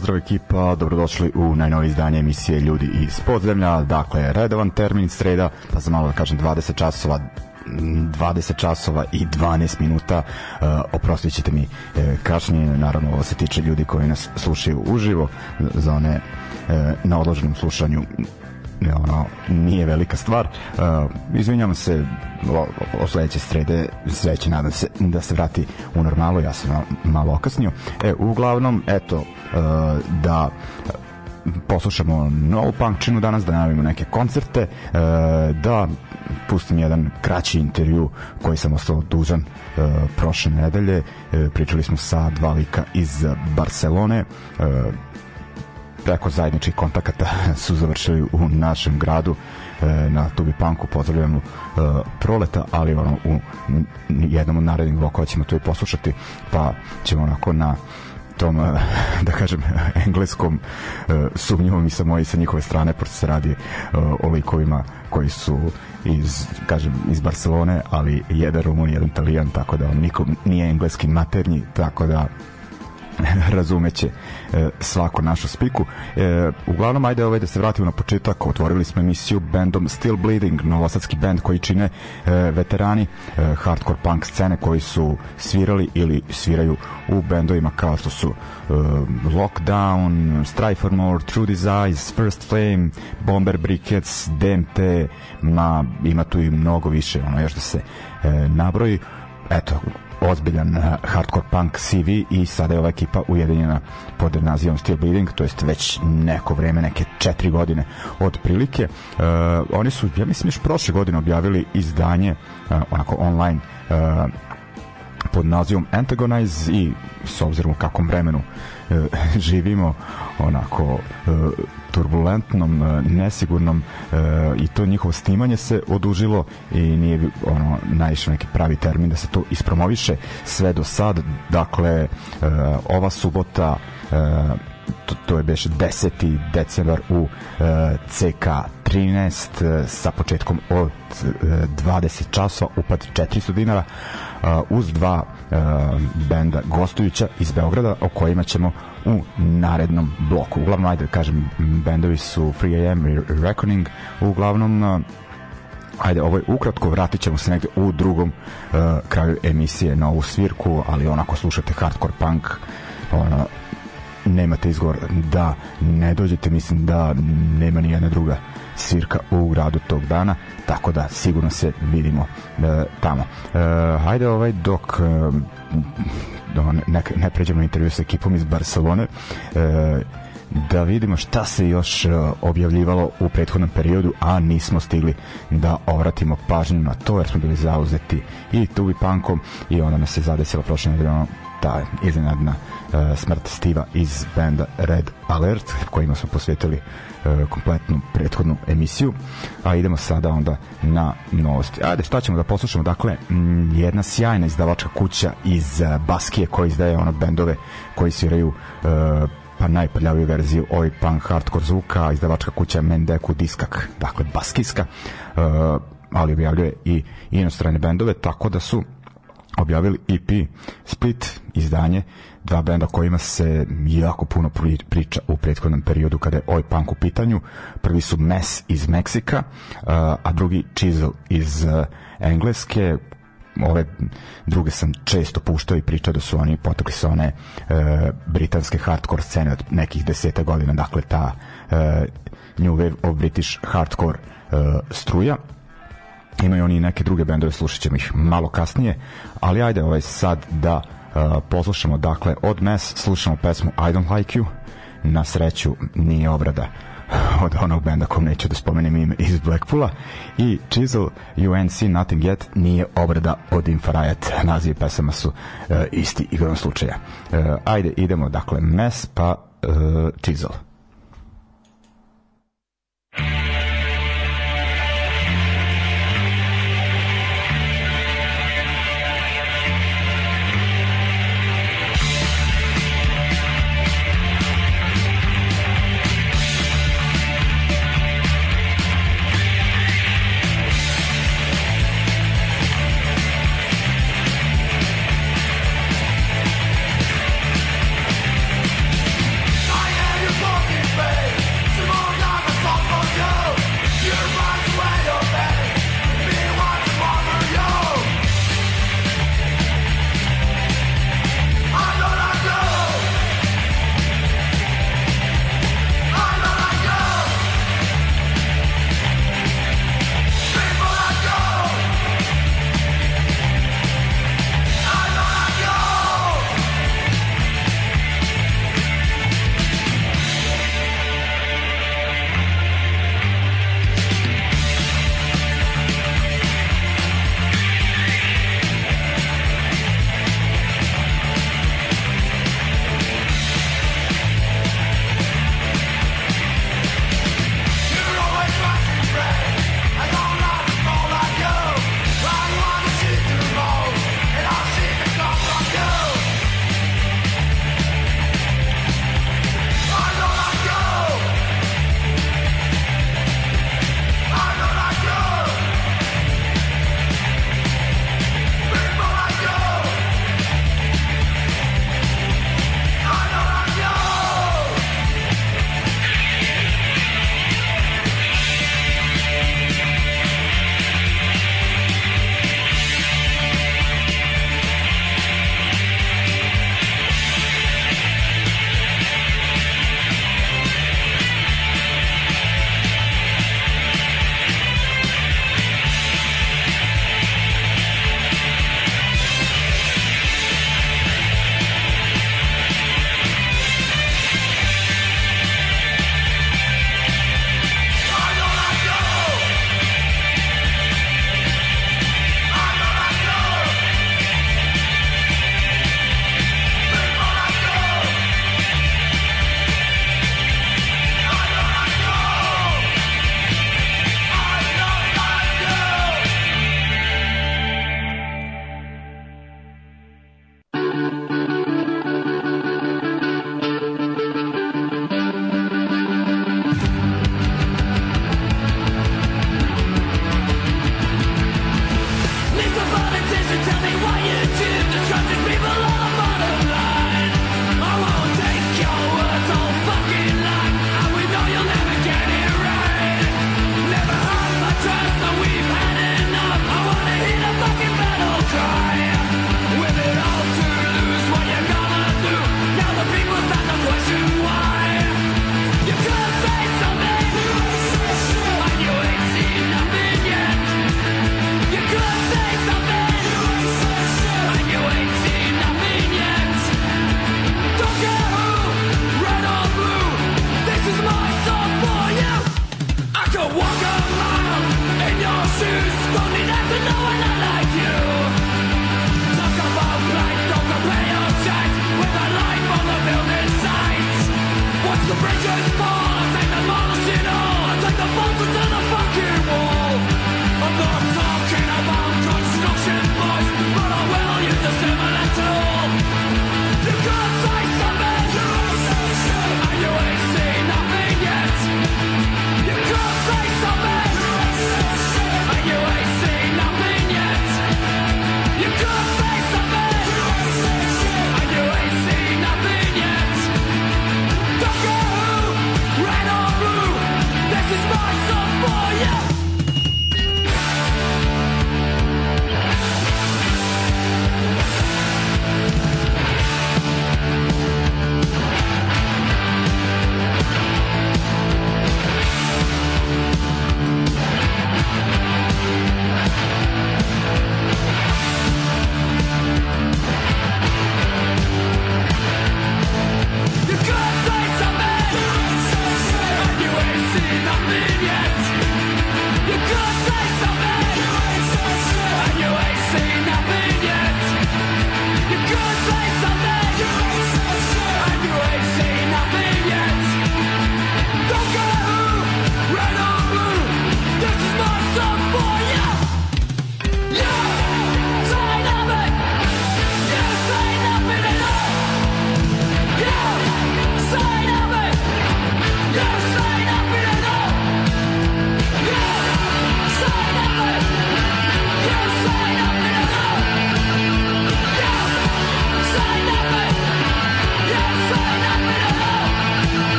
pozdrav ekipa, dobrodošli u najnovi izdanje emisije Ljudi iz podzemlja, dakle redovan termin sreda, pa za malo da kažem 20 časova 20 časova i 12 minuta e, oprostit ćete mi e, kašnjenje, naravno ovo se tiče ljudi koji nas slušaju uživo za one e, na odloženom slušanju ne, ono, nije velika stvar. Uh, e, izvinjam se, o, o sledeće srede, sreće nadam se da se vrati u normalu, ja sam malo okasnio. E, uglavnom, eto, uh, da poslušamo novu punkčinu danas, da najavimo neke koncerte, uh, da pustim jedan kraći intervju koji sam ostao dužan e, prošle nedelje. E, pričali smo sa dva lika iz Barcelone, e, preko zajedničkih kontakata su završili u našem gradu e, na Tubi Panku pozdravljamo e, proleta, ali ono, u jednom od narednih blokova ćemo to i poslušati pa ćemo onako na tom, e, da kažem, engleskom sumnjivom i sa moje sa njihove strane, pošto se radi o likovima koji su iz, kažem, iz Barcelone, ali jedan Rumun, jedan Italijan, tako da on nikom nije engleski maternji, tako da razumeće e, svaku našu spiku. E, uglavnom, ajde ovaj da se vratimo na početak. Otvorili smo emisiju bandom Still Bleeding, novosadski bend koji čine e, veterani e, hardcore punk scene koji su svirali ili sviraju u bendovima kao što su e, Lockdown, Strife for More, True Desires, First Flame, Bomber Brickets, DMT, ma ima tu i mnogo više, ono još da se e, nabroji eto, ozbiljan eh, hardcore punk CV i sada je ova ekipa ujedinjena pod nazivom Steel Bleeding, to jest već neko vreme, neke četiri godine otprilike. Uh, oni su, ja mislim, još prošle godine objavili izdanje uh, onako online uh, pod nazivom Antagonize i s obzirom u kakvom vremenu uh, živimo onako e, turbulentnom, e, nesigurnom e, i to njihovo snimanje se odužilo i nije ono naišao neki pravi termin da se to ispromoviše sve do sad, dakle ova subota to, to je beš 10. decembar u e, CK 13 e, sa početkom od e, 20 časova upad 400 dinara Uh, uz dva uh, benda gostujuća iz Beograda o kojima ćemo u narednom bloku. Uglavnom, ajde da kažem, bendovi su Free AM i Reckoning, uglavnom uh, ajde, ovo je ukratko, vratit ćemo se negde u drugom uh, kraju emisije na ovu svirku, ali onako slušate hardcore punk, ono, nemate izgovor da ne dođete, mislim da nema ni jedna druga svirka u gradu tog dana, tako da sigurno se vidimo e, tamo. E, hajde ovaj dok e, do, da ne, ne pređemo intervju sa ekipom iz Barcelone, e, da vidimo šta se još e, objavljivalo u prethodnom periodu, a nismo stigli da obratimo pažnju na to jer smo bili zauzeti i tubi pankom i onda nas je zadesila prošle nedelje ta iznenadna uh, smrt Stiva iz benda Red Alert kojima smo posvetili uh, kompletnu prethodnu emisiju a idemo sada onda na novosti ajde šta ćemo da poslušamo dakle m, jedna sjajna izdavačka kuća iz uh, Baskije koja izdaje ono bendove koji sviraju uh, pa najprljaviju verziju oj punk hardcore zvuka izdavačka kuća Mendeku Diskak dakle baskijska uh, ali objavljuje i inostrane bendove tako da su objavili EP Split izdanje dva benda kojima se jako puno priča u prethodnom periodu kada je oj punk u pitanju. Prvi su Mess iz Meksika, eh, a drugi Chisel iz eh, Engleske. Ove druge sam često puštao i pričao da su oni potekli sa one eh, britanske hardcore scene od nekih deseta godina, dakle ta New Wave of British hardcore struja imaju oni neke druge bendove, slušat ćemo ih malo kasnije, ali ajde ovaj sad da uh, poslušamo, dakle, od mes slušamo pesmu I Don't Like You, na sreću nije obrada od onog benda kom neću da spomenem ime iz Blackpoola i Chisel UNC Nothing Yet nije obrada od Infrared nazive pesama su uh, isti igrom slučaja uh, ajde idemo dakle mes pa uh, Chisel Thank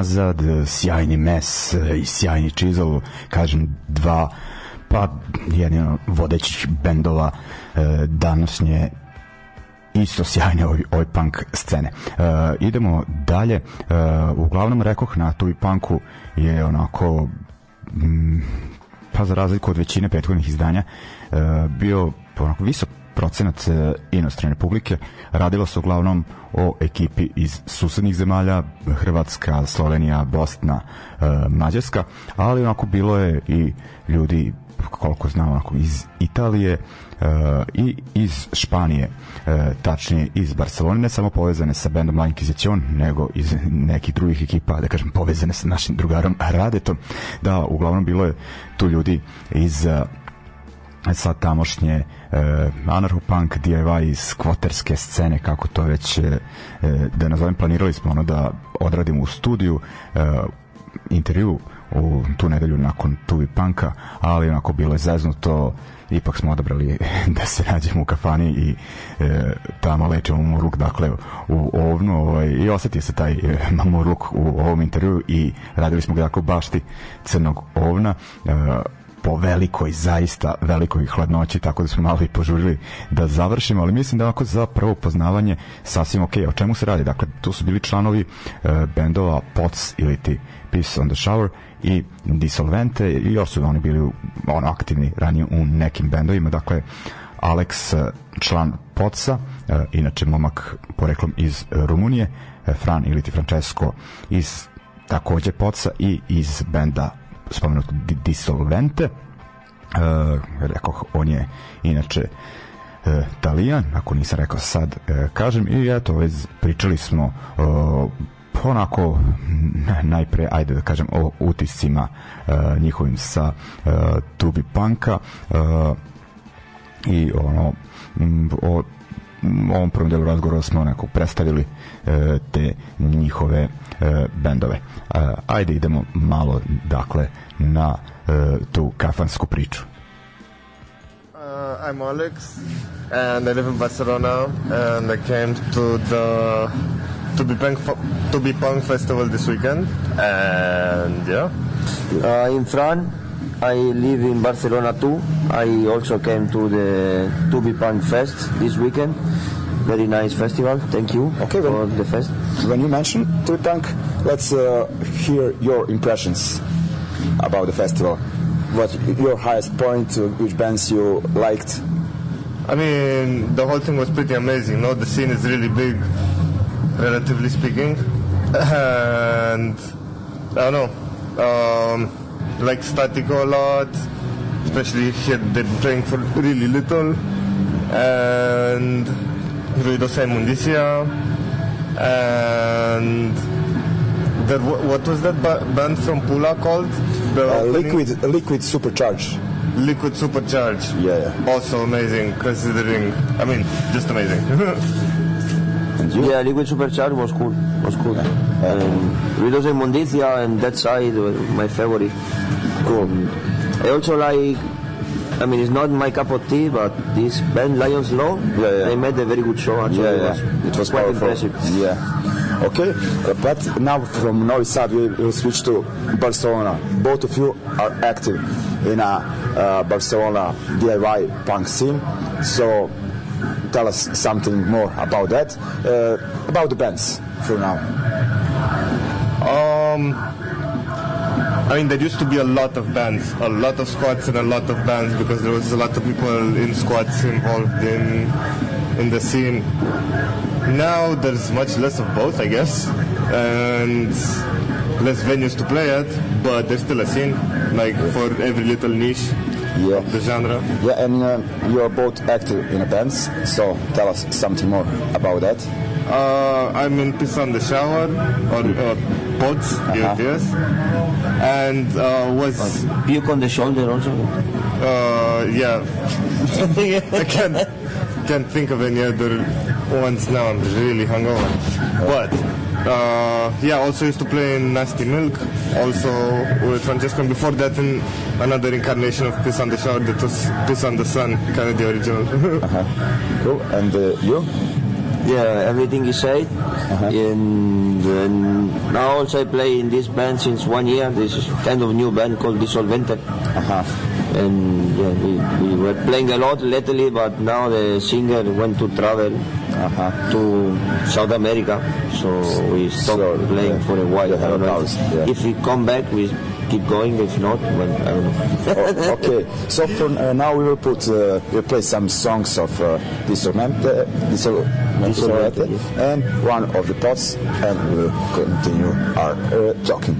nazad, sjajni mes i sjajni čizel, kažem dva pa jedino vodećih bendova e, današnje isto sjajne oj, oj punk scene. E, idemo dalje, e, uglavnom rekoh na toj punku je onako mm, pa za razliku od većine prethodnih izdanja e, bio onako visok procenat eh, inostrane publike. Radilo se uglavnom o ekipi iz susednih zemalja, Hrvatska, Slovenija, Bosna, eh, Mađarska, ali onako bilo je i ljudi koliko znam onako iz Italije uh, i iz Španije uh, tačnije iz Barcelone ne samo povezane sa bendom La Inquisition nego iz nekih drugih ekipa da kažem povezane sa našim drugarom Radetom da uglavnom bilo je tu ljudi iz uh, sa tamošnje e, anarcho-punk DIY skvoterske scene, kako to već e, e, da nazovem, planirali smo ono da odradimo u studiju e, intervju u tu nedelju nakon Tuvi Panka, ali onako bilo je zeznuto, ipak smo odabrali da se nađemo u kafani i e, tamo lečemo murluk, dakle u ovnu ovaj, i osetio se taj e, murluk u ovom intervju i radili smo ga dakle bašti crnog ovna, e, po velikoj, zaista velikoj hladnoći, tako da smo malo i požurili da završimo, ali mislim da onako za prvo poznavanje sasvim ok. O čemu se radi? Dakle, tu su bili članovi e, bendova POTS ili ti Peace on the Shower i Dissolvente i još su oni bili ono, aktivni ranije u nekim bendovima, dakle Alex, e, član Potsa, e, inače momak poreklom iz Rumunije, e, Fran ili ti Francesco iz takođe Potsa i iz benda spomenutog Dissolvente e, rekoh, on je inače e, Talijan, ako nisam rekao sad e, kažem, i eto, već pričali smo e, onako najpre, ajde da kažem o utiscima e, njihovim sa e, Tubi Panka e, i ono o ovom prvom delu razgovora smo onako predstavili e, te njihove bendove. E, ajde idemo malo dakle na e, tu kafansku priču. Uh, I'm Alex and I live in Barcelona and I came to the to be punk to be punk festival this weekend and yeah. Uh, in France I live in Barcelona too. I also came to the To Be Punk Fest this weekend very nice festival. Thank you okay, for when, the fest. When you mentioned Tritank, let's uh, hear your impressions about the festival. What your highest point? Uh, which bands you liked? I mean, the whole thing was pretty amazing. No, the scene is really big, relatively speaking, and I don't know, um, like Statico a lot, especially here they been playing for really little, and through the same And the, what was that band from Pula called? Uh, liquid, liquid Supercharge. Liquid Supercharge. Yeah, yeah. Also amazing, considering. I mean, just amazing. yeah, Liquid Supercharge was cool. Was cool. Yeah. And um, Ridos and Mundicia and that side were my favorite. Cool. I also like I mean, it's not my cup of tea, but this band Lions Law, yeah, yeah. they made a very good show. Actually, yeah, yeah. it was, it was quite powerful. impressive. Yeah. Okay, uh, but now from Novi Sad we will switch to Barcelona. Both of you are active in a uh, Barcelona DIY punk scene, so tell us something more about that, uh, about the bands for now. Um, I mean, there used to be a lot of bands, a lot of squads and a lot of bands because there was a lot of people in squads involved in in the scene. Now there's much less of both, I guess, and less venues to play at, but there's still a scene, like for every little niche. Yeah. The genre. Yeah, and uh, you're both active in a band, so tell us something more about that. Uh, I'm in Piss on the Shower, or uh, Pods, uh-huh. yes and uh, was puke on the shoulder also. Uh, yeah, I can't can't think of any other ones now. I'm really hungover, but. Uh, yeah, also used to play in Nasty Milk, also with Francesco, and before that in another incarnation of Piss on the shoulder, that was Piss on the Sun, kind of the original. uh-huh. Cool, and uh, you? yeah, everything he said. Uh-huh. And, and, now also I play in this band since one year. This is kind of new band called Dissolvente. Uh-huh. And yeah, we, we, were playing a lot lately, but now the singer went to travel uh-huh. to South America, so we stopped so, playing yeah. for a while. Yeah, I don't know yeah. if we come back, we keep going. If not, well, I don't know. oh, okay. So for uh, now, we will put uh, we play some songs of uh, Disormante, uh, Disor- and one of the pots, and we'll continue our uh, talking.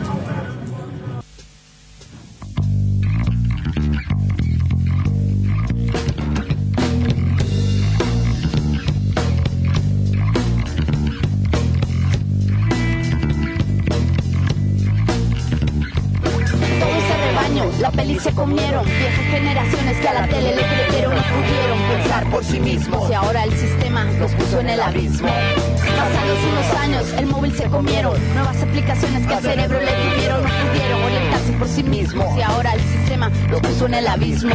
comieron Viejas generaciones que a la tele le creyeron Y pudieron pensar por sí mismos Y ahora el sistema los puso en el abismo Hace unos años, el móvil se comieron. Nuevas aplicaciones que al cerebro le tuvieron, no pudieron orientarse por sí mismos. Y ahora el sistema lo puso en el abismo.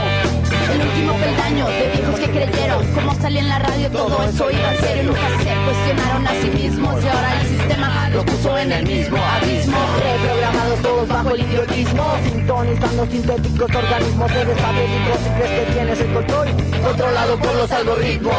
El último peldaño de viejos que creyeron, como salía en la radio, todo eso iba en serio. Nunca se cuestionaron a sí mismos. Y ahora el sistema lo puso en el mismo abismo. Reprogramados todos bajo el idiotismo. Sintonizando sintéticos organismos, eres padre crees que tienes el control. Controlado por los algoritmos.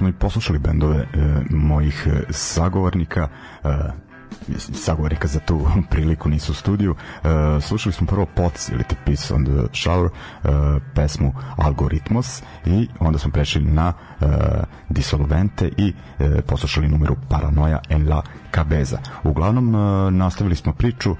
smo i poslušali bendove e, mojih e, sagovornika, e, mislim, sagovornika za tu priliku nisu u studiju. E, slušali smo prvo Pots ili The Peace on the Shower, e, pesmu Algoritmos i onda smo prešli na e, Disolvente i e, poslušali numeru Paranoja en la Cabeza. Uglavnom, e, nastavili smo priču, e,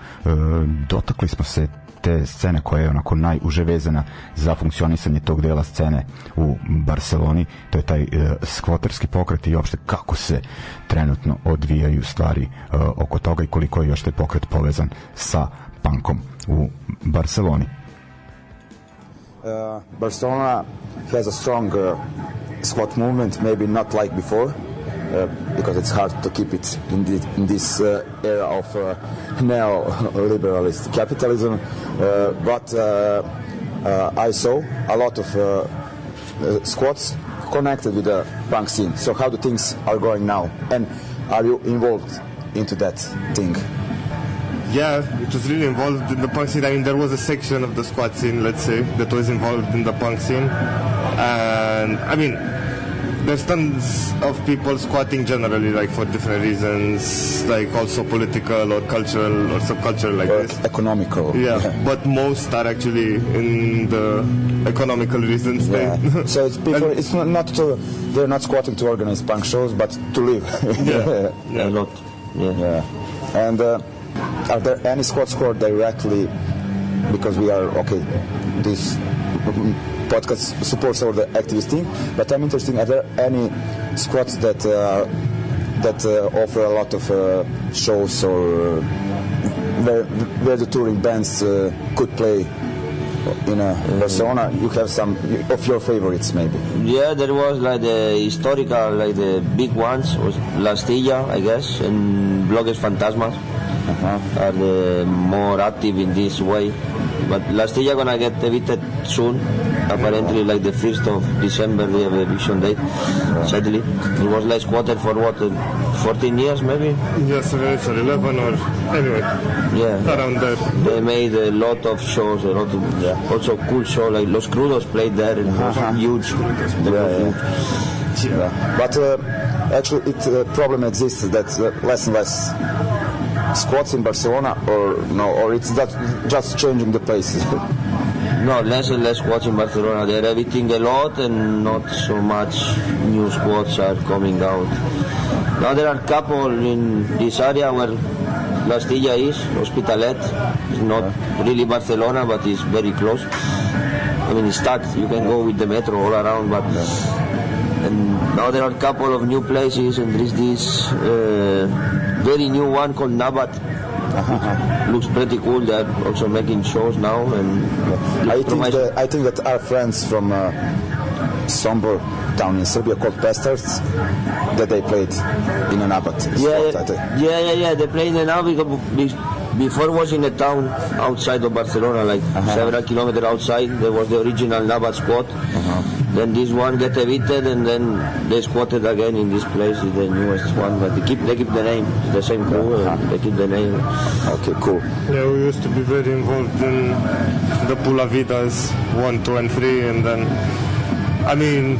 dotakli smo se te scene koja je onako najuže vezana za funkcionisanje tog dela scene u Barceloni, to je taj e, skvoterski pokret i uopšte kako se trenutno odvijaju stvari e, oko toga i koliko je još taj pokret povezan sa pankom u Barceloni. Uh, Barcelona has a strong uh, squat movement, maybe not like before, uh, because it's hard to keep it in, the, in this uh, era of uh, neoliberalist capitalism. Uh, but uh, uh, I saw a lot of squats connected with the punk scene. So how do things are going now? And are you involved into that thing? Yeah, it was really involved in the punk scene. I mean, there was a section of the squat scene, let's say, that was involved in the punk scene. And I mean, there's tons of people squatting generally, like for different reasons, like also political or cultural or subcultural, like or this. Economical. Yeah, yeah, but most are actually in the economical reasons. Yeah. so it's people. it's not, not to. They're not squatting to organize punk shows, but to live. yeah. yeah. A lot. Yeah. yeah. And uh, are there any squats who are directly because we are okay? This podcast supports all the activist team, but I'm interested are there any squads that uh, that uh, offer a lot of uh, shows or uh, where, where the touring bands uh, could play in a mm-hmm. Barcelona, you have some of your favorites, maybe. Yeah, there was like the historical, like the big ones was La Stilla, I guess, and Bloques Fantasmas. -huh. are uh, more active in this way. But last year gonna get evicted soon. Apparently, like the first of December, have eviction date. Sadly, it was last quarter for what, uh, 14 years maybe. Yes, it's 11 or anyway. Yeah, around there. They made a lot of shows, a lot of yeah. also cool show like Los Crudos played there. It was uh -huh. huge. Yeah, yeah. yeah. But uh, actually, it uh, problem exists that uh, less and less squats in Barcelona, or no, or it's that just changing the pace? no, less and less squats in Barcelona. They're editing a lot, and not so much new squats are coming out. Now there are a couple in this area where La Stilla is, Hospitalet. It's not really Barcelona, but it's very close. I mean, it's stuck. you can go with the metro all around, but. And now there are a couple of new places, and there is this. Uh, very new one called Nabat. looks pretty cool. They're also making shows now, and yeah. I think that, I think that our friends from uh, Sombor town in Serbia called Bastards that they played in an abbot. Yeah, yeah, yeah, yeah. They played in an abbot before was in a town outside of Barcelona, like uh-huh. several kilometers outside. There was the original Nabat squad. Uh-huh then this one get evicted and then they squatted again in this place, is the newest one. But they keep, they keep the name, it's the same crew, they keep the name. Okay, cool. Yeah, we used to be very involved in the Pula Vidas 1, 2 and 3 and then I mean,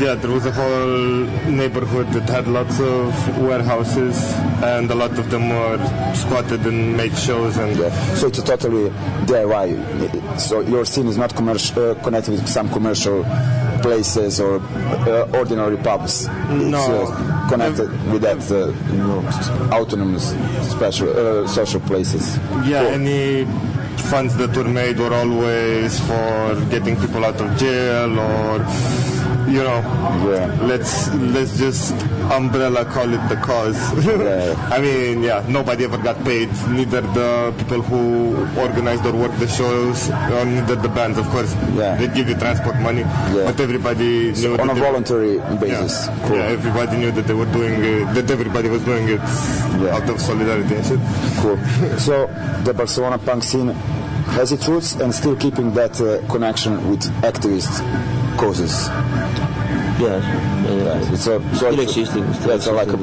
yeah, there was a whole neighborhood that had lots of warehouses, and a lot of them were squatted and made shows. And yeah. so it's totally DIY. So your scene is not commercial, uh, connected with some commercial places or uh, ordinary pubs. No, it's, uh, connected I've, with that you uh, know, autonomous special uh, social places. Yeah, cool. any funds that were made were always for getting people out of jail or you know, yeah. let's let's just umbrella call it the cause. yeah. I mean, yeah, nobody ever got paid, neither the people who organized or worked the shows, or neither the bands, of course. Yeah. They give you transport money, yeah. but everybody so knew on a voluntary were, basis. Yeah. Cool. yeah, everybody knew that they were doing it, uh, that everybody was doing it out of solidarity Cool. so the Barcelona punk scene has its roots and still keeping that uh, connection with activists causes. Yes, yes. It's a so still existing. Still yeah, so like a,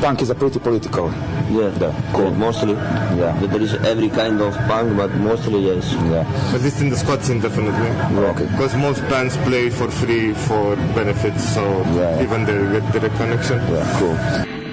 punk is a pretty political. Yeah, the, cool. yeah, mostly. Yeah, but there is every kind of punk, but mostly yes. Yeah, at least in the scene definitely. Yeah, okay. Because most bands play for free for benefits, so yeah, even they get direct connection. Yeah, cool.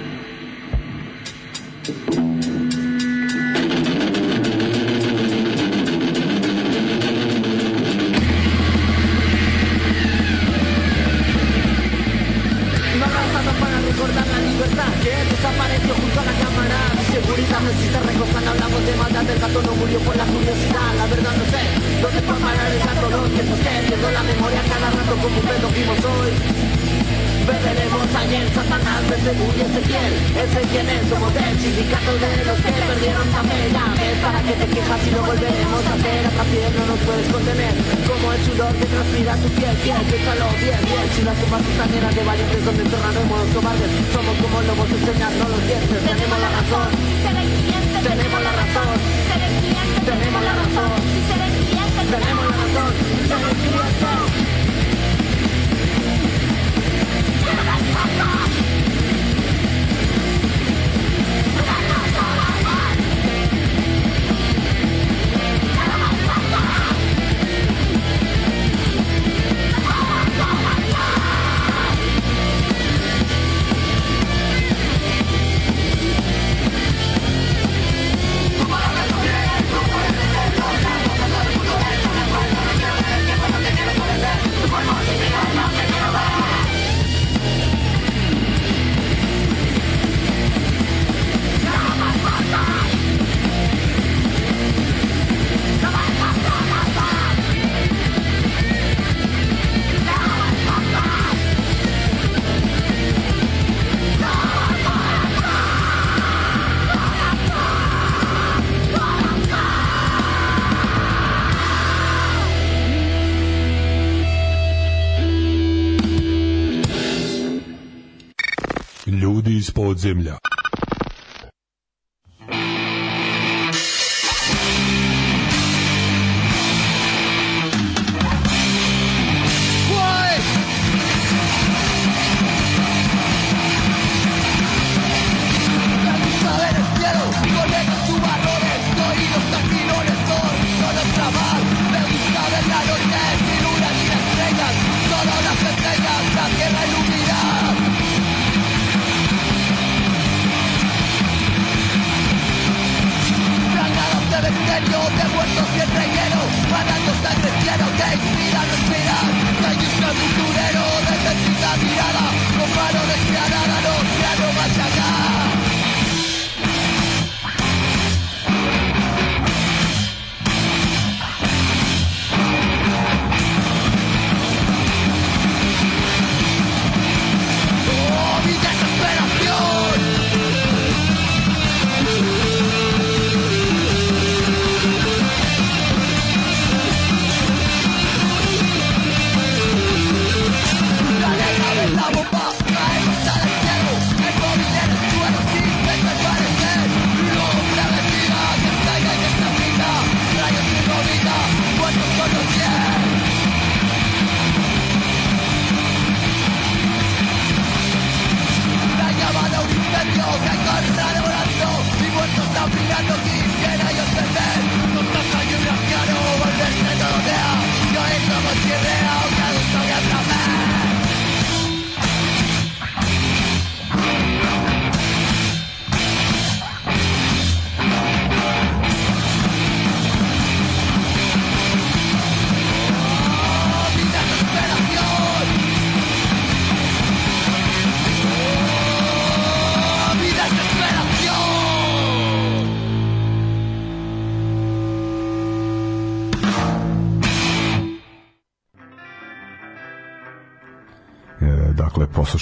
земля.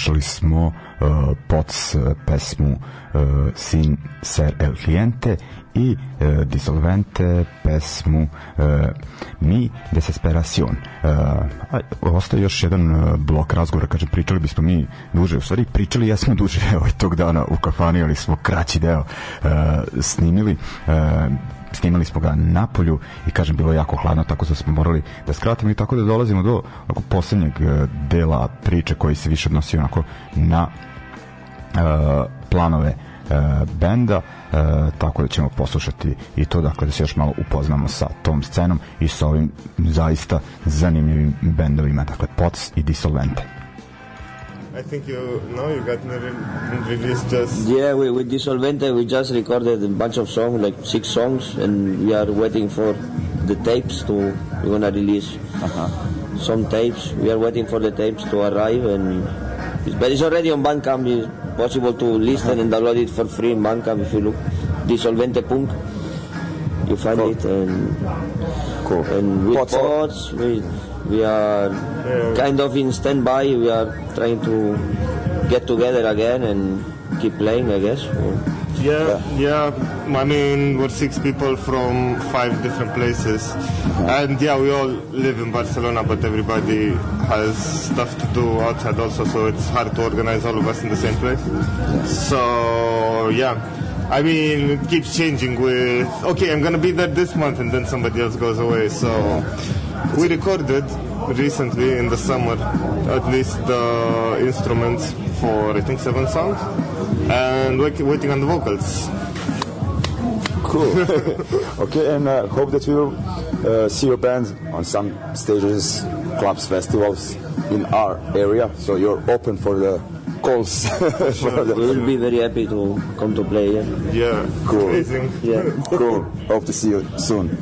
slušali smo uh, Pots e, pesmu uh, Sin Ser El Cliente i uh, Dissolvente pesmu uh, Mi Desesperacion. Uh, ostaje još jedan blok razgovora, kažem, pričali bismo mi duže, u stvari pričali jesmo duže ovaj, tog dana u kafani, ali smo kraći deo uh, snimili. Uh, snimali smo ga na polju i kažem bilo je jako hladno tako da smo morali da skratimo i tako da dolazimo do onako, poslednjeg e, dela priče koji se više odnosi onako na e, planove e, benda e, tako da ćemo poslušati i to dakle da se još malo upoznamo sa tom scenom i sa ovim zaista zanimljivim bendovima dakle Pots i Dissolvente I think you now you got released just. Yeah, we we Dissolvente we just recorded a bunch of songs, like six songs, and we are waiting for the tapes to we're gonna release uh-huh. some tapes. We are waiting for the tapes to arrive, and it's, but it's already on Bandcamp. It's possible to listen uh-huh. and download it for free in Bandcamp if you look Dissolvente Punk. You find cool. it and cool. and with What's with we are kind of in standby. We are trying to get together again and keep playing, I guess. Yeah, yeah, yeah. I mean, we're six people from five different places, uh-huh. and yeah, we all live in Barcelona, but everybody has stuff to do outside also, so it's hard to organize all of us in the same place. So yeah. I mean, it keeps changing with, okay, I'm going to be there this month, and then somebody else goes away. So, we recorded recently in the summer at least the instruments for I think seven songs and waiting on the vocals. Cool. okay, and uh, hope that we'll uh, see your band on some stages, clubs, festivals in our area. So you're open for the calls. sure. we will be very happy to come to play. Yeah. yeah. Cool. Amazing. Yeah. cool. Hope to see you soon.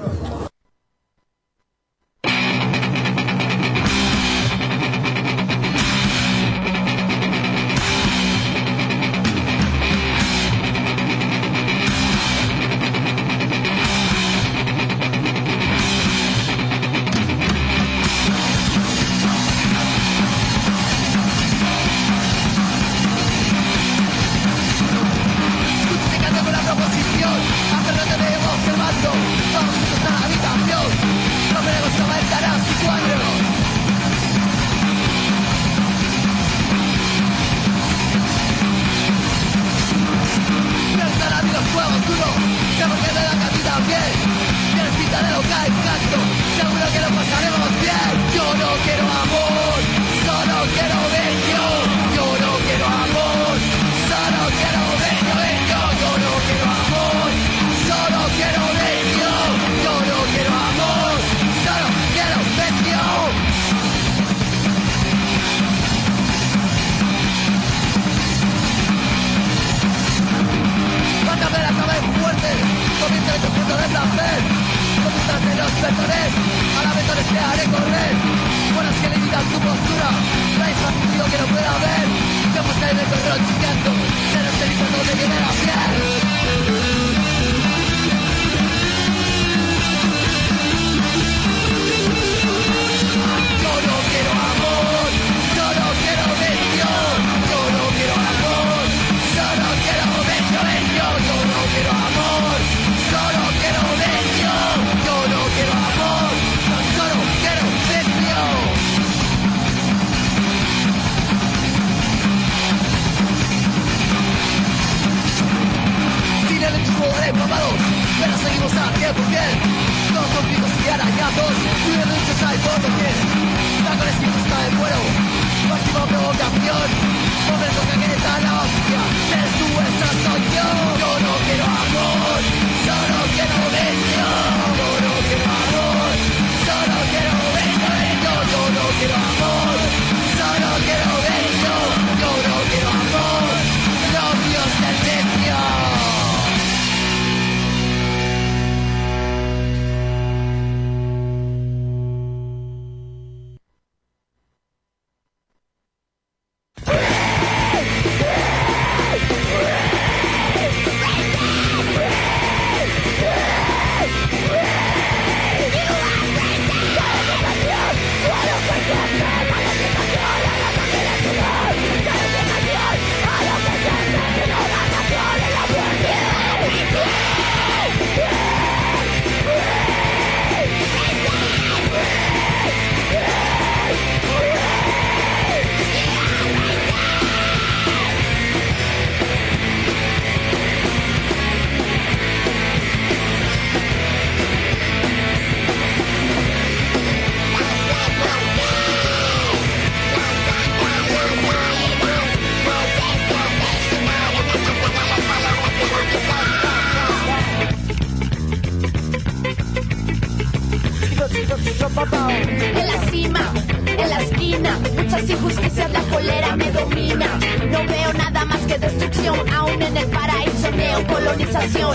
presión.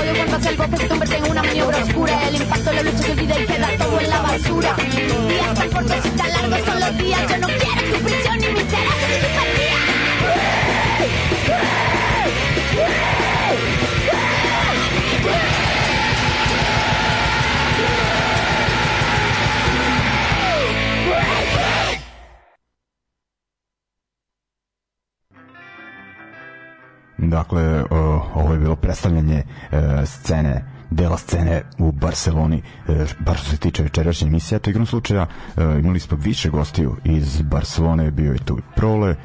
Odio cuando hace el que se convierte en una maniobra oscura. El impacto de la lucha se olvida y queda todo en la basura. Días tan cortos y tan largos son los días. Yo no quiero tu prisión. scene dela scene u Barceloni e, bar što se tiče večerašnje emisije to igrom slučaja e, imali smo više gostiju iz Barcelone bio je tu i Prole e,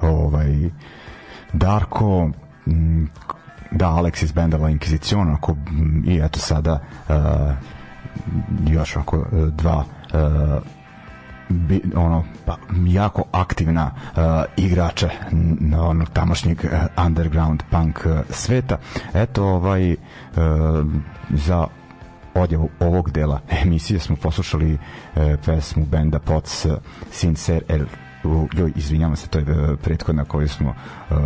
ovaj Darko da Alex iz benda La Inquisition ako, i eto sada e, još ako e, dva e, bi, ono pa jako aktivna uh, igrača na onog tamošnjeg uh, underground punk uh, sveta. Eto ovaj uh, za odjavu ovog dela emisije smo poslušali uh, pesmu benda Pots uh, Sincer El joj, izvinjavam se, to je uh, prethodna koju smo uh,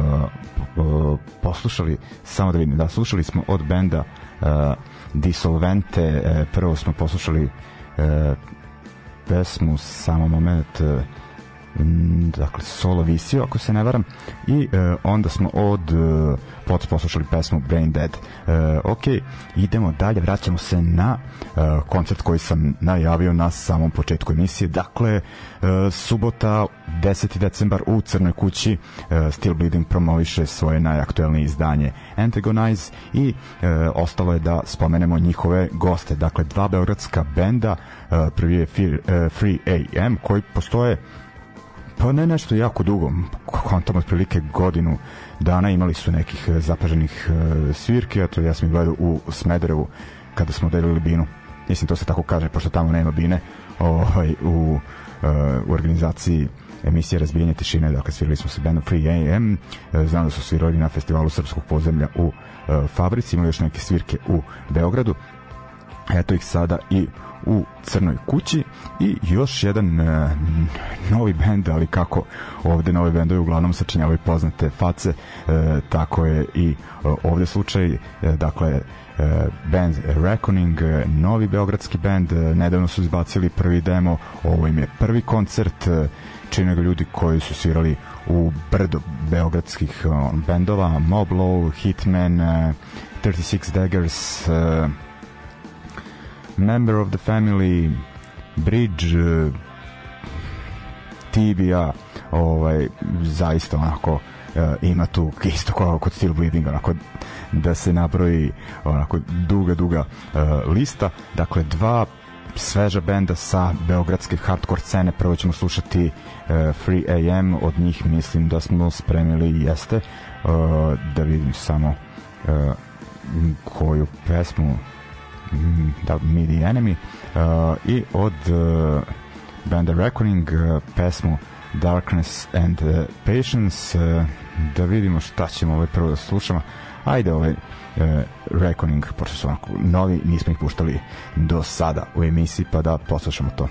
uh, poslušali, samo da vidim, da, slušali smo od benda uh, Dissolvente, uh, prvo smo poslušali uh, pesmu, samo moment e, Mm, dakle solo visio ako se ne varam i e, onda smo od e, pod poslušali pesmu Brain Dead e, ok, idemo dalje vraćamo se na e, koncert koji sam najavio na samom početku emisije dakle e, subota 10. decembar u Crnoj kući e, Still Bleeding promoviše svoje najaktuelnije izdanje Antagonize i e, ostalo je da spomenemo njihove goste, dakle dva beogradska benda e, prvi je Fear, e, Free AM koji postoje Pa ne nešto jako dugo, kontam otprilike godinu dana imali su nekih e, zapaženih e, svirki, a to ja sam ih gledao u Smederevu kada smo delili binu. Mislim, to se tako kaže, pošto tamo nema bine ovaj, u, e, u organizaciji emisije Razbijanje tišine, dakle svirali smo sa bandom Free AM, znam da su svirali na festivalu Srpskog pozemlja u Fabrici, imali još neke svirke u Beogradu, eto ih sada i u Crnoj kući i još jedan e, novi bend, ali kako ovde novi bendovi uglavnom sačinjavaju poznate face, e, tako je i e, ovde slučaj, e, dakle e, band Reckoning, e, novi beogradski band, e, nedavno su izbacili prvi demo, ovo im je prvi koncert, čine ga ljudi koji su svirali u brdo beogradskih bendova, Mob Low, Hitman, 36 Daggers, Member of the Family, Bridge, uh, eh, TBA, ovaj, zaista onako uh, ima tu isto kao kod Steel Bleeding, onako da se napravi onako duga, duga uh, lista. Dakle, dva sveža benda sa beogradske hardcore scene. Prvo ćemo slušati uh, Free AM, od njih mislim da smo spremili jeste. Uh, da vidim samo uh, koju pesmu Mm, da, Me the Enemy uh, i od uh, The Reckoning uh, pesmu Darkness and uh, Patience uh, da vidimo šta ćemo ovaj prvo da slušamo ajde ovaj uh, Reckoning pošto su onako novi nismo ih puštali do sada u emisiji pa da poslušamo to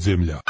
земля.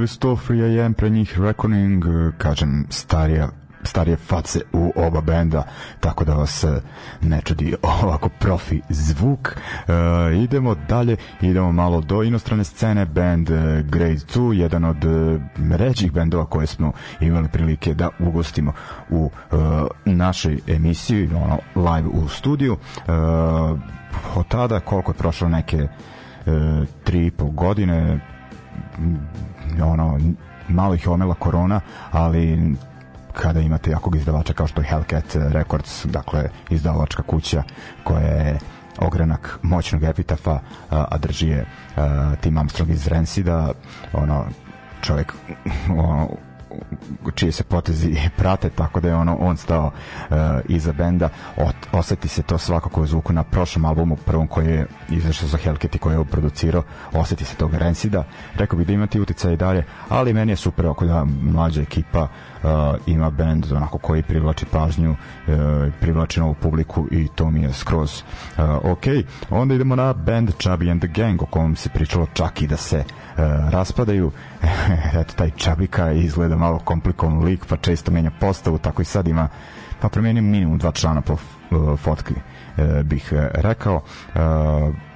bili su to Free AM, pre njih Reckoning, e, kažem, starija starije face u oba benda tako da vas e, ne čudi ovako profi zvuk e, idemo dalje idemo malo do inostrane scene band e, Grade 2 jedan od ređih bendova koje smo imali prilike da ugostimo u e, našoj emisiji ono, live u studiju e, od tada koliko je prošlo neke e, tri i pol godine ono, malo ih omela korona, ali kada imate jakog izdavača kao što je Hellcat Records, dakle izdavačka kuća koja je ogranak moćnog epitafa, a drži je Tim Armstrong iz Rensida, ono, čovjek ono, čije se potezi prate, tako da je ono on stao uh, iza benda. Ot, oseti se to svakako u zvuku na prošlom albumu, prvom koji je izašao za Hellcat i koji je producirao, oseti se tog Rensida. Rekao bih da imati uticaj i dalje, ali meni je super oko da mlađa ekipa uh, Uh, ima bend onako koji privlači pažnju, uh, privlači novu publiku i to mi je skroz uh, ok. Onda idemo na band Chubby and the Gang, o kom se pričalo čak i da se raspadaju. Eto, taj Čabika izgleda malo komplikovan lik, pa često menja postavu, tako i sad ima pa promenim minimum dva člana po fotki bih rekao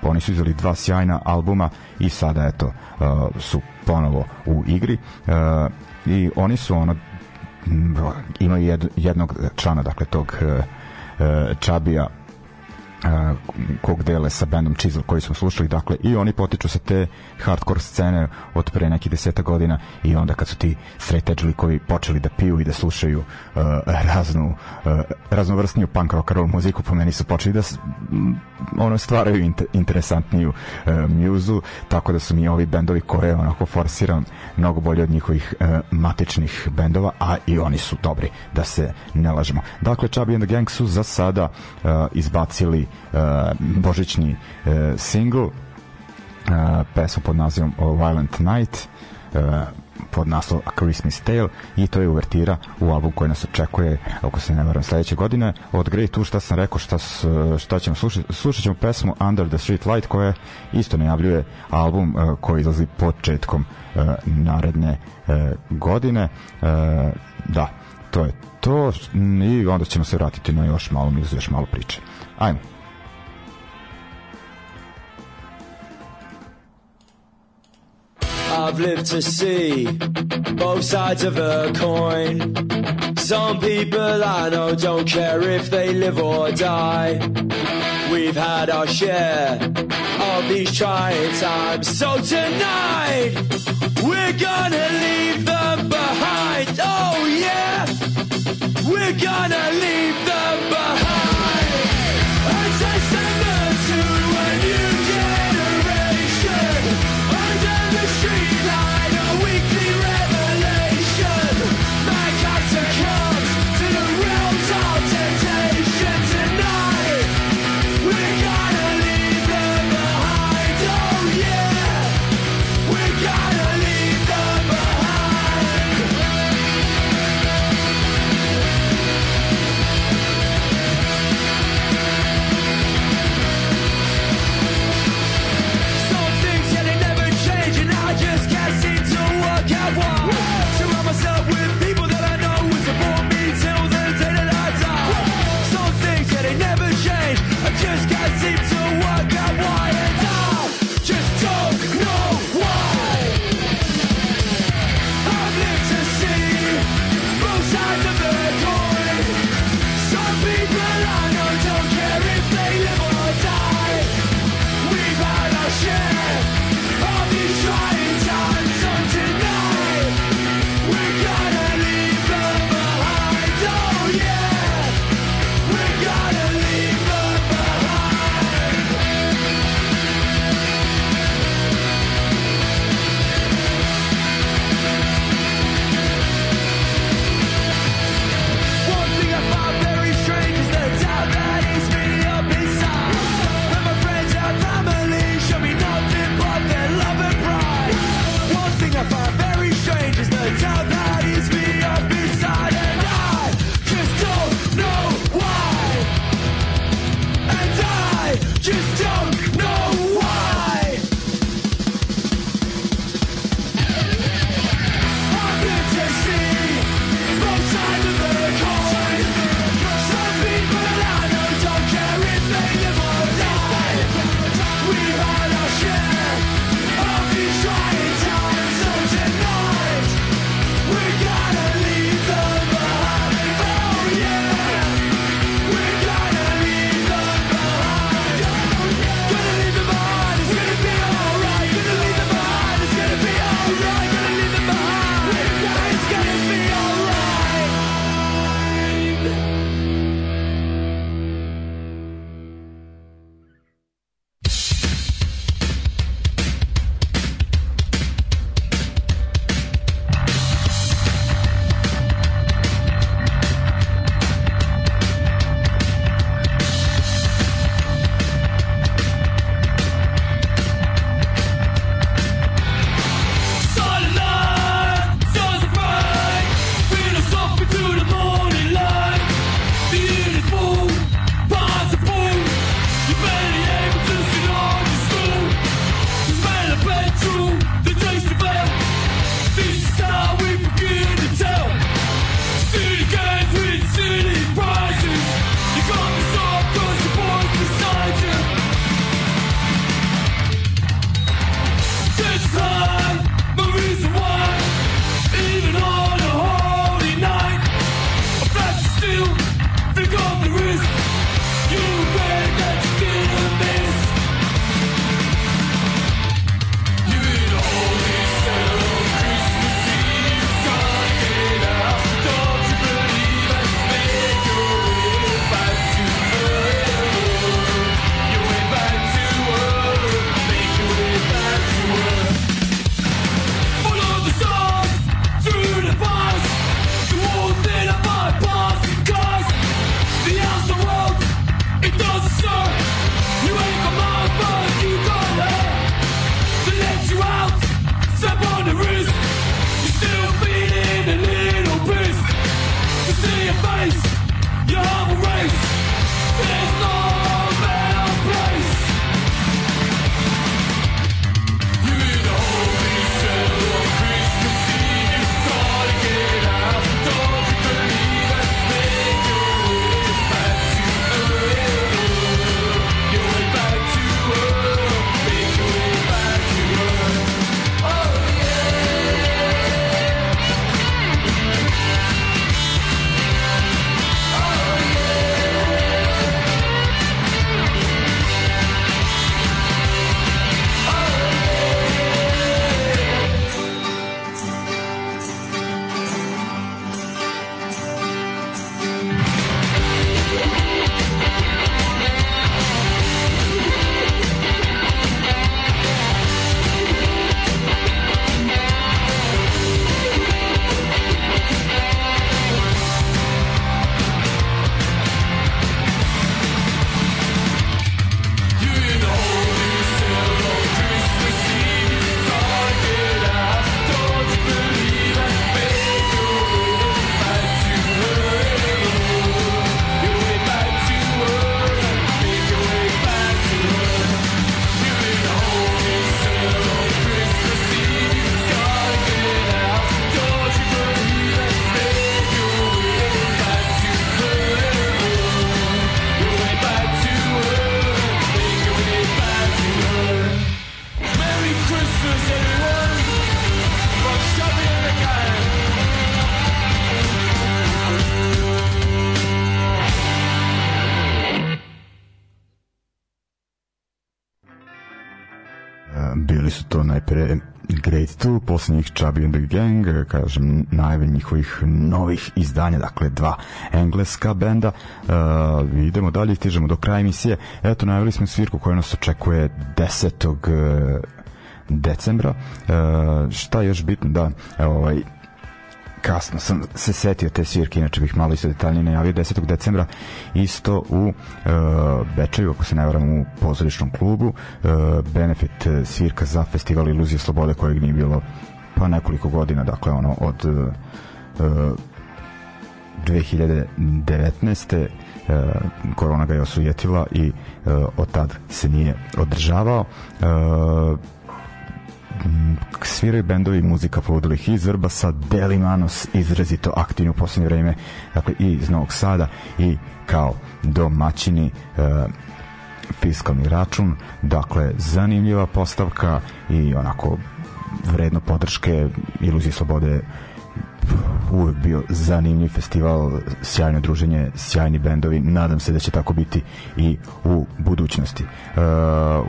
oni su izdali dva sjajna albuma i sada eto su ponovo u igri i oni su ono ima jednog člana, dakle, tog eh, eh, Čabija kog dele sa bandom Chisel koji smo slušali, dakle i oni potiču sa te hardcore scene od pre nekih deseta godina i onda kad su ti straight koji počeli da piju i da slušaju uh, raznu uh, raznovrsniju punk rock roll muziku po meni su počeli da um, ono stvaraju inter, interesantniju uh, mjuzu, tako da su mi ovi bendovi koje onako forsiram mnogo bolje od njihovih uh, matičnih bendova, a i oni su dobri da se ne lažemo. Dakle, Chubby and the Gang su za sada uh, izbacili uh, božićni uh, eh, single uh, pesmu pod nazivom Violent Night uh, pod naslov A Christmas Tale i to je uvertira u album koji nas očekuje ako se ne varam sledeće godine od Grey tu šta sam rekao šta, šta ćemo slušati slušat ćemo pesmu Under the Street Light koja isto najavljuje album uh, koji izlazi početkom uh, naredne uh, godine uh, da to je to i onda ćemo se vratiti na još malo muzu, još malo priče ajmo I've lived to see both sides of a coin. Some people I know don't care if they live or die. We've had our share of these trying times. So tonight, we're gonna leave them behind. Oh yeah, we're gonna leave them behind. listu posljednjih Chubby and the Gang, e, kažem, najve njihovih novih izdanja, dakle dva engleska benda. Uh, idemo dalje, stižemo do kraja emisije. Eto, najavili smo svirku koja nas očekuje 10. E, decembra. Uh, šta je još bitno? Da, evo ovaj, kasno sam se setio te svirke, inače bih malo isto detaljnije najavio 10. decembra isto u e, Bečaju, ako se ne varam u pozorišnom klubu e, benefit e, svirka za festival Iluzije Slobode kojeg nije bilo pa nekoliko godina, dakle ono od e, 2019. E, e, korona ga je osujetila i e, od tad se nije održavao. E, Mm, sviraju bendovi muzika povodilih iz Vrbasa, Manos izrazito aktivni u poslednje vreme, dakle i iz Novog Sada i kao domaćini e, fiskalni račun, dakle zanimljiva postavka i onako vredno podrške iluzije slobode uvek bio zanimljiv festival, sjajno druženje, sjajni bendovi, nadam se da će tako biti i u budućnosti. E,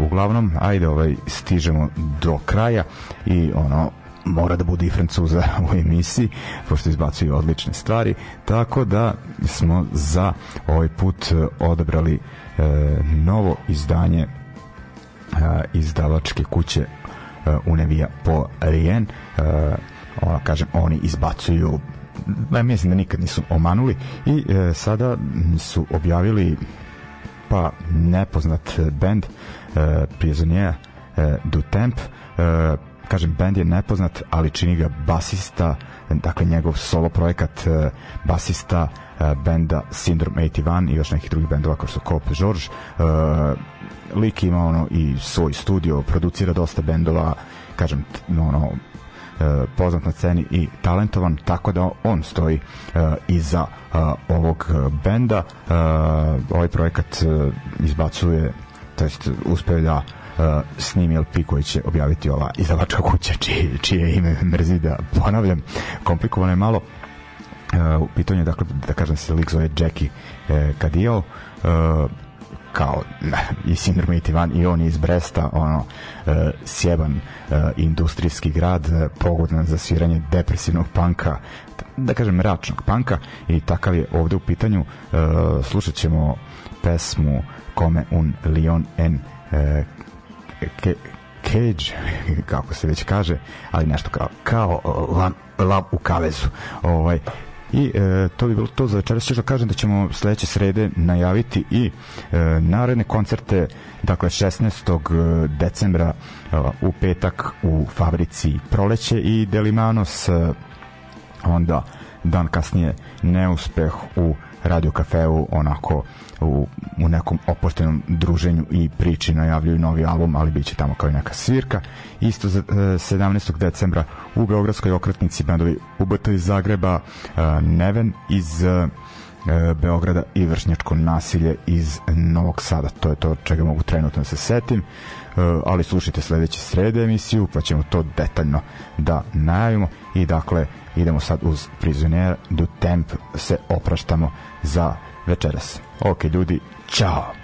uglavnom, ajde, ovaj, stižemo do kraja i ono, mora da bude i Francuza u emisiji, pošto izbacuju odlične stvari, tako da smo za ovaj put e, odabrali e, novo izdanje e, izdavačke kuće e, Unevija po Rien, e, ono kažem oni izbacuju ja mislim da nikad nisu omanuli i e, sada su objavili pa nepoznat bend e, e, du Temp e, kažem bend je nepoznat ali čini ga basista dakle njegov solo projekat e, basista e, benda Syndrome 81 i još nekih drugih bendova kao su Cop George e, lik ima ono i svoj studio producira dosta bendova kažem ono E, poznat na sceni i talentovan, tako da on stoji e, iza e, ovog benda. Ovaj projekat izbacuje, to jest uspeo da uh, snimi LP koji će objaviti ova izdavačka kuća čije, čije ime mrzi da ponavljam komplikovano je malo uh, pitanju dakle da kažem se lik zove Jackie uh, Kadio uh, kao i Sindrom i i on je iz Bresta ono e, sjeban e, industrijski grad e, pogodan za sviranje depresivnog panka da kažem mračnog panka i takav je ovde u pitanju e, slušat ćemo pesmu Come un Lion en e, ke, Cage, kako se već kaže, ali nešto kao, kao e, lav, lam u kavezu. Ovaj, i e, to bi bilo to za večeras još da kažem da ćemo sledeće srede najaviti i e, naredne koncerte dakle 16. E, decembra e, u petak u fabrici Proleće i Delimanos e, onda dan kasnije neuspeh u radiokafeu Kafeu onako u, u nekom opuštenom druženju i priči najavljuju novi album, ali bit će tamo kao i neka svirka. Isto za, 17. E, decembra u Beogradskoj okretnici bendovi UBT iz Zagreba, e, Neven iz e, Beograda i Vršnjačko nasilje iz Novog Sada. To je to čega mogu trenutno da se setim, ali slušajte sledeće srede emisiju, pa ćemo to detaljno da najavimo i dakle idemo sad uz prizionera do temp se opraštamo za večeras. Ok, ljudi, čao!